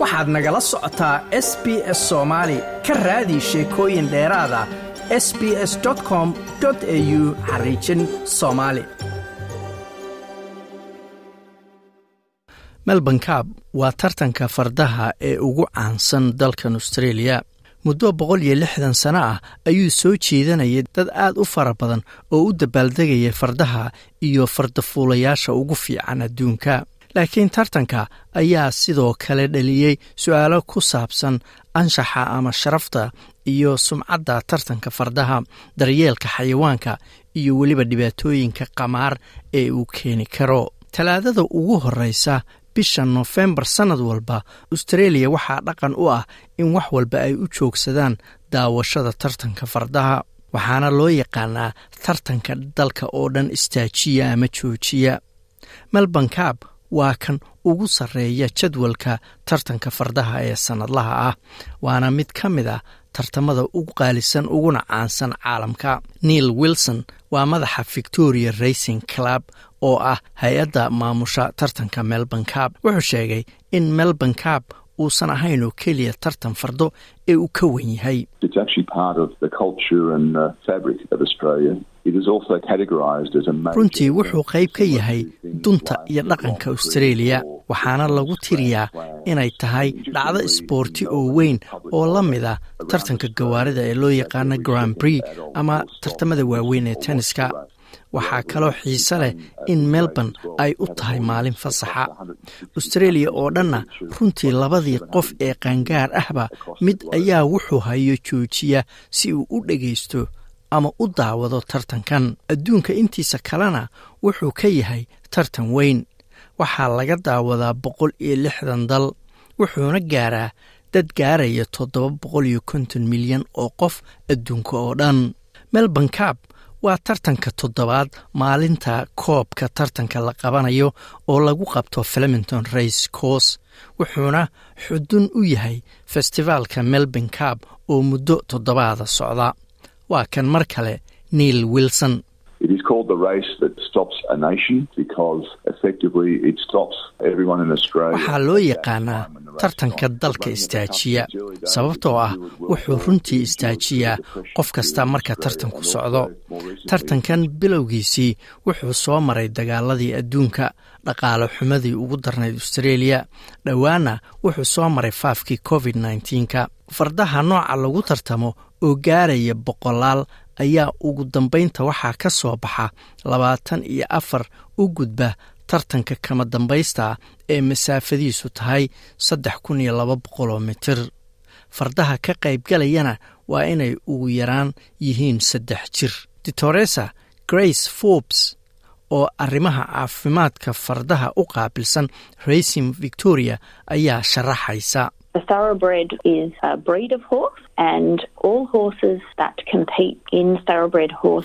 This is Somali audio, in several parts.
waxaad nagala socotaa s b s soomaali ka raadi sheekooyin dheeraada s b s com au xariijin soomaali melbourne waa tartanka fardaha ee ugu caansan dalkan australia. Muddo boqol iyo lixdan sano ah ayuu soo jeedanayay dad aad u fara badan oo u dabaaldegaya fardaha iyo fardafuulayaasha ugu fiican adduunka laakiin tartanka ayaa sidoo kale dhaliyey su'aalo ku saabsan anshaxa ama sharafta iyo sumcadda tartanka fardaha daryeelka xayawaanka iyo weliba dhibaatooyinka qamaar ee uu keeni karo. Talaadada ugu horeysa bisha nofembar sannad walba austreeliya waxaa dhaqan u ah in wax walba ay u joogsadaan daawashada tartanka fardaha waxaana loo yaqaanaa tartanka dalka oo dhan istaajiya ama joojiya. Melbourne cab waa kan ugu sarreeya jadwalka tartanka fardaha ee sannadlaha ah waana mid ka mid ah tartamada ugu qaalisan uguna caansan caalamka. Neil wilson waa madaxa victoria racing club oo ah hay'adda maamusha tartanka melbourne cab wuxuu sheegay in melbourne cab uusan ahayn oo keliya tartan fardo ee uu ka wen yahay. Runtii wuxuu qayb ka yahay dunta iyo dhaqanka australia waxaana lagu tiriyaa inay tahay dhacdo isboorti oo weyn oo la mid ah tartanka gawaarida ee loo yaqaano grand prix ama tartamada waaweyn ee tenniska waxaa kaloo xiise leh in melbourne ay u tahay maalin fasaxa. Australia oo dhanna runtii labadii qof ee qaangaar ahba mid ayaa wuxuu hayo joojiya si uu u dhegaysto ama u daawado tartankan. Adduunka intiisa kalena wuxuu ka yahay tartan weyn. Waxaa laga daawadaa boqol iyo lixdan dal wuxuuna gaaraa dad gaaraya toddoba boqol iyo konton milyan oo qof adduunka oo dhan. Melbourne cab waa tartanka toddobaad maalinta koobka tartanka la qabanayo oo lagu qabto flemington race course wuxuuna xudun u yahay festivaalka melbourne cab oo muddo toddobaada socda. Waa kan mar kale neil wilson. Waxaa loo yaqaanaa tartanka dalka istaajiya sababtoo ah wuxuu runtii istaajiyaa qof kasta marka tartanku socdo. Tartankan bilowgiisii wuxuu soo maray dagaaladii adduunka dhaqaale xumadii ugu darnayd australia dhowaana wuxuu soo maray faafkii covid nka fardaha nooca lagu tartamo oo gaaraya boqolaal ayaa ugu dambaynta waxaa ka soo baxa labaatan iyo afar u gudba tartanka kama dambaysta ee masaafadiisu tahay saddex kun iyo laba boqoloo mitir fardaha ka qaybgalayana waa inay ugu yaraan yihiin saddex jir. Ditoresa grace forbes oo arrimaha caafimaadka fardaha u qaabilsan racing victoria ayaa sharaxaysa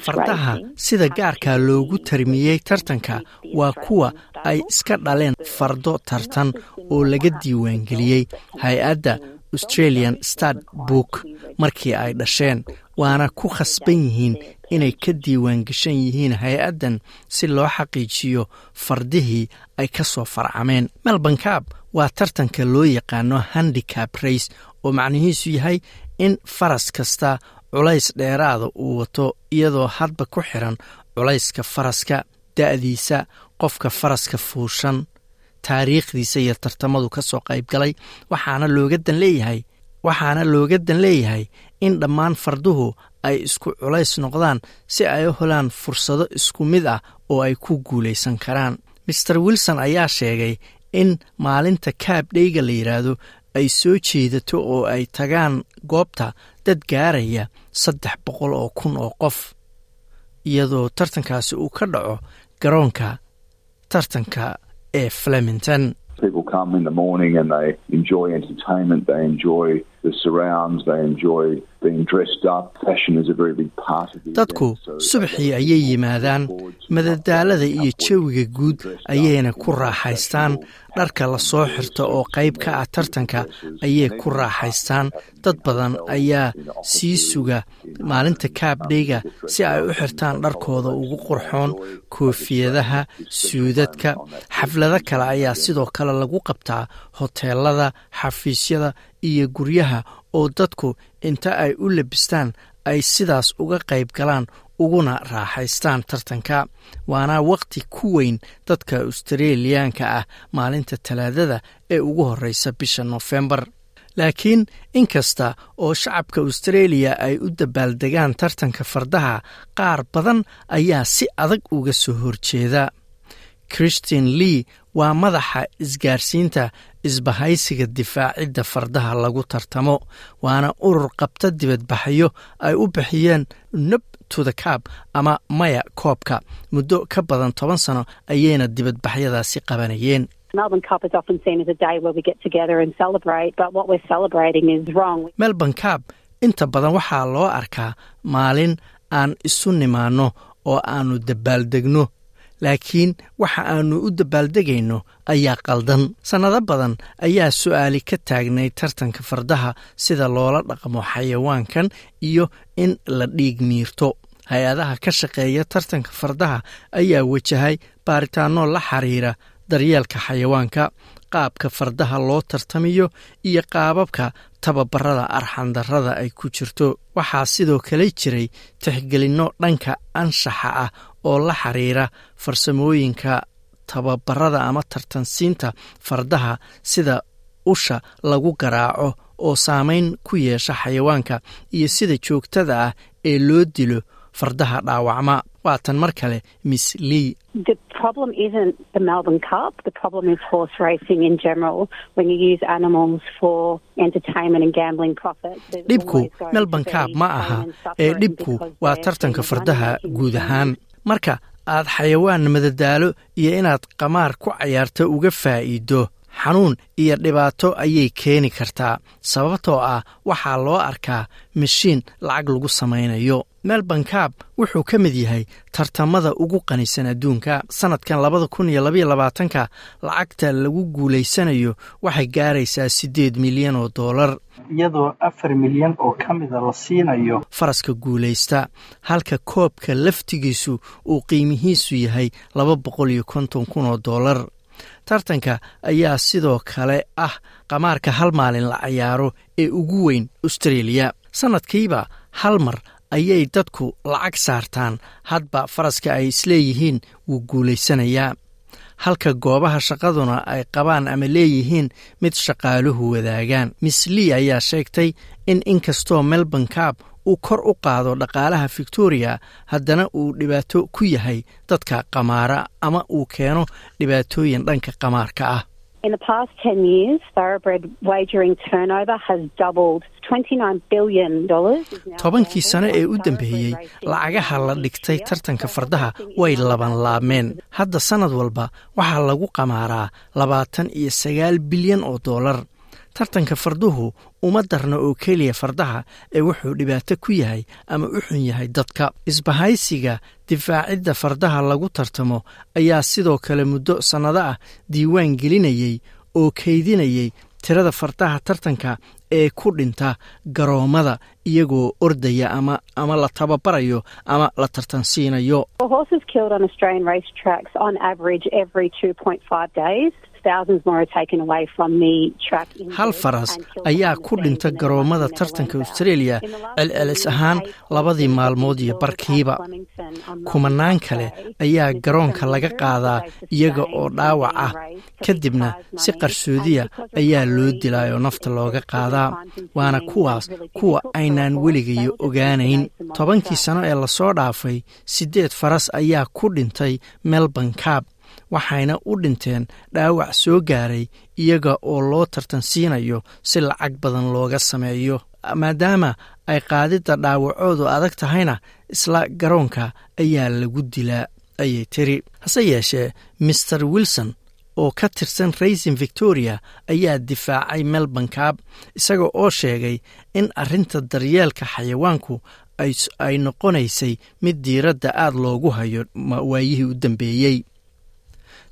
fardaha sida gaarka loogu tarmiyey tartanka waa kuwa ay iska dhaleen fardo tartan oo laga diiwaangeliyey hay'adda australian start book markii ay dhasheen waana ku khasban yihiin inay ka diiwaangeshan yihiin hay'addan si loo xaqiijiyo fardihii ay ka soo farcameen. Melbourne cab waa tartanka loo yaqaano handicap race oo macnihiisu yahay in faras kasta culays dheeraada uu wato iyadoo hadba ku xiran culayska faraska da'diisa qofka faraska fuushan. Taariikhdiisa iyo tartamadu ka soo qayb galay waxaana looga dan leeyahay waxaana looga dan leeyahay in dhammaan farduhu ay isku culays noqdaan si ay u helaan fursado isku mid ah oo ay ku guulaysan karaan. Master wilson ayaa sheegay in maalinta kaab dheyga la yidhaahdo ay soo jeedato oo ay tagaan goobta dad gaaraya saddex boqol oo kun oo qof iyadoo tartankaasi uu ka dhaco garoonka tartanka ee flemington dadku subaxii ayay yimaadaan. madadaalada iyo jawiga guud ayayna ku raaxaystaan. dharka la soo xirto oo qayb ka ah tartanka ayay ku raaxaystaan. dad badan ayaa sii suga maalinta kaabdheyga si ay u xirtaan dharkooda ugu qurxoon. koofiyadaha suudadka xaflado kale ayaa sidoo kale lagu qabtaa hoteelada xafiisyada iyo guryaha oo dadku inta ay u labistaan ay sidaas uga qayb galaan uguna raaxaystaan tartanka. Waana waqti ku weyn dadka australiyaanka ah maalinta talaadada ee ugu horreysa bisha nofembar laakiin inkasta oo shacabka austraeliya ay u dabaaldegaan tartanka fardaha qaar badan ayaa si adag uga soo horjeeda christine lee waa madaxa isgaarsiinta isbahaysiga difaacidda fardaha lagu tartamo waana urur qabta dibadbaxyo ay u bixiyeen nob to the cab ama maya koobka. Muddo ka badan toban sano ayayna dibadbaxyadaasi qabanayeen. Melbourne cab inta badan waxaa loo arkaa maalin aan isu nimaanno oo aannu dabaaldegno laakiin waxa aannu u dabaaldegayno ayaa qaldan. Sannado badan ayaa su'aali ka taagnay tartanka fardaha sida loola dhaqmo xayawaankan iyo in la dhiig miirto. Hay'adaha ka shaqeeya tartanka fardaha ayaa wajahay baaritaanno la xiriira daryeelka xayawaanka qaabka fardaha loo tartamiyo iyo qaababka tababarada arxandarrada ay ku jirto. Waxaa sidoo kale jiray tixgelinno dhanka anshaxa ah oo la xiriira farsamooyinka tababarada ama tartansiinta fardaha sida usha lagu garaaco oo saameyn ku yeesha xayawaanka iyo sida joogtada ah ee loo dilo fardaha dhaawacma. Waatan mar kale miss lee. Dhibku melbourne cab ma aha. ee dhibku waa tartanka fardaha guud ahaan marka aad xayawaan madadaalo iyo inaad qamaar ku cayaarto uga faa'iido xanuun iyo dhibaato ayay keeni kartaa. Sababtoo ah waxaa loo arkaa mashiin lacag lagu samaynayo melbourne cab wuxuu ka mid yahay tartamada ugu qanisan adduunka. Sannadkan labada kun iyo labaiyo labaatanka lacagta lagu guulaysanayo waxay gaaraysaa siddeed milyan oo dollar. Iyadoo afar milyan oo ka mida la siinayo. Faraska guulaysta halka koobka laftigiisu uu qiimihiisu yahay laba boqol iyo konton kun oo dollar. Tartanka ayaa sidoo kale ah qamaarka hal maalin la cayaaro ee ugu weyn austraeliya sannadkiiba hal mar ayay dadku lacag saartaan. Hadba faraska ay isleeyihiin wuu guulaysanayaa halka goobaha shaqaduna ay qabaan ama leeyihiin mid shaqaaluhu wadaagaan. Miss lee ayaa sheegtay in inkastoo melbourne cab uu kor u qaado dhaqaalaha victoria haddana uu dhibaato ku yahay dadka qamaara ama uu keeno dhibaatooyin dhanka qamaarka ah tobankii sano ee u dambeeyey lacagaha la dhigtay tartanka fardaha way laban laabmeen. Hadda sannad walba waxaa lagu qamaaraa labaatan iyo sagaal bilyan oo dollar tartanka farduhu uma darna oo keliya fardaha ee wuxuu dhibaato ku yahay ama u xun yahay dadka. Isbahaysiga difaacidda fardaha lagu tartamo ayaa sidoo kale muddo sannado ah diiwaan gelinayey oo kaydinayay tirada fardaha tartanka ee ku dhinta garoommada iyagoo ordaya ama ama la tababarayo ama la tartansiinayo hal faras ayaa ku dhinta garoommada tartanka australia celcelis ahaan labadii maalmood iyo barkiiba kumanaan kale ayaa garoonka laga qaadaa iyaga oo dhaawac ah. kadibna si qarsoodiya ayaa loo dilaa oo nafta looga qaadaa waana kuwaas kuwa aynaan weligayo ogaanayn. tobankii sano ee la soo dhaafay siddeed faras ayaa ku dhintay melbourne cab waxayna u dhinteen dhaawac soo gaaray iyaga oo loo tartansiinayo si lacag badan looga sameeyo. Maadaama ay qaadidda dhaawacoodu adag tahayna isla garoonka ayaa lagu dilaa ayay tiri. Hase yeeshee master wilson oo ka tirsan raisin victoria ayaa difaacay melbourne cab isaga oo sheegay in arrinta daryeelka xayawaanku ay noqonaysay mid diiradda aad loogu hayo waayihii u dambeeyey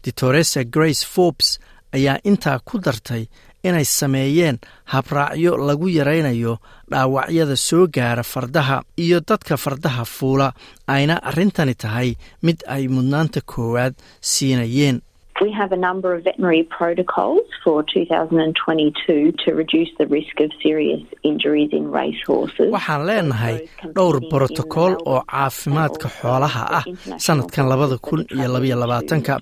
ditoresa grace forbes ayaa intaa ku dartay inay sameeyeen habraacyo lagu yaraynayo dhaawacyada soo gaara fardaha iyo dadka fardaha fuula ayna arrintani tahay mid ay mudnaanta koowaad siinayeen We have a number of veterinary protocols for 2022 to reduce the risk of serious injuries in racehorses. waxaan leenahay dhowr brotokool oo caafimaadka xoolaha ah sanadkan labada kun iyo labaiyo labaatanka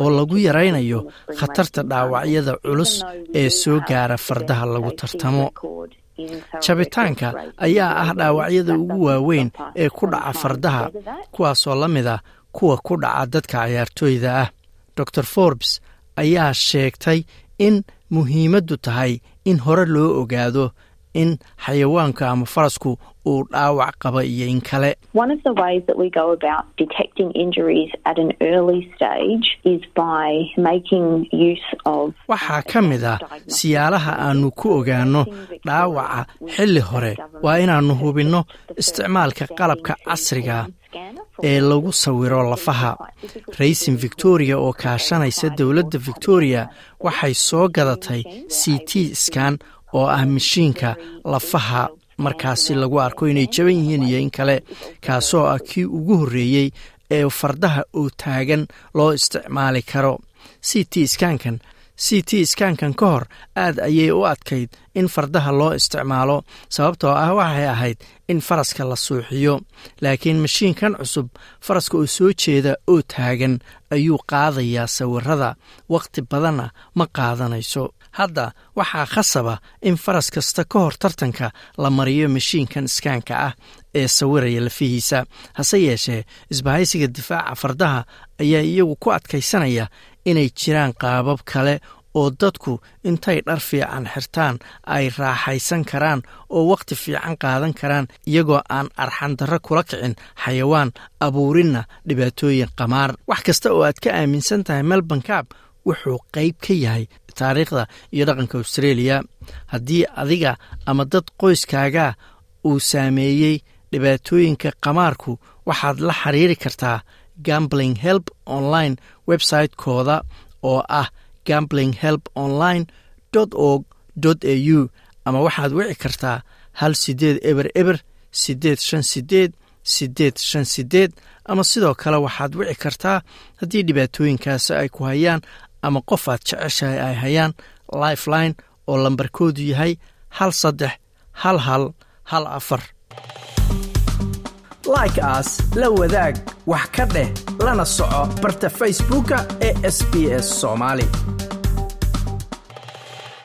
oo lagu yaraynayo khatarta dhaawacyada culus ee soo gaara fardaha lagu tartamo. jabitaanka ayaa ah dhaawacyada ugu waaweyn ee ku dhaca fardaha kuwaasoo la mid ah kuwa ku dhaca dadka cayaartooyda ah dor forbes ayaa sheegtay in muhiimaddu tahay in hore loo ogaado in xayawaanka ama farasku uu dhaawac qaba iyo in kale. One of the ways that we go about detecting injuries at an early stage is by making use of waxaa ka mid ah siyaalaha aannu ku ogaanno dhaawaca xilli hore waa inaannu hubinno isticmaalka qalabka casriga ee lagu sawiro lafaha. Raisin victoria oo kaashanaysa dowladda victoria waxay soo gadatay c t skan oo ah mashiinka lafaha markaasi lagu arko inay jaban yihiin iyo in kale kaasoo ah kii ugu horreeyey ee fardaha oo taagan loo isticmaali karo. C t skankan c t skankan ka hor aad ayay u adkayd in fardaha loo isticmaalo sababtoo ah waxay ahayd in faraska la suuxiyo. Laakiin mashiinkan cusub faraska oo soo jeeda oo taagan ayuu qaadayaa sawirada wakhti badanna ma qaadanayso hadda waxaa khasaba in faras kasta ka hor tartanka la mariyo mashiinkan iskaanka ah ee sawiraya lafihiisa. Hase yeeshee isbahaysiga difaaca fardaha ayaa iyagu ku adkaysanaya inay jiraan qaabab kale oo dadku intay dhar fiican xirtaan ay raaxaysan karaan oo wakhti fiican qaadan karaan iyagoo aan arxandarro kula kicin xayawaan abuurinna dhibaatooyin qamaar. Wax kasta oo aad ka aaminsan tahay melbourne cab wuxuu qayb ka yahay taariikhda iyo dhaqanka australia. Haddii adiga ama dad qoyskaaga uu saameeyey dhibaatooyinka qamaarku waxaad la xiriiri kartaa gambling help online website-kooda oo ah gambling help online org au ama waxaad wici kartaa hal sideed eber eber sideed shan sideed sideed shan sideed ama sidoo kale waxaad wici kartaa haddii dhibaatooyinkaasi ay ku hayaan ama qof aad jeceshahay ay hayaan lifeline oo lambarkoodu yahay hal saddex hal hal hal afar. Like aas la wadaag wax ka dheh lana soco barta facebooka ee sb s soomaali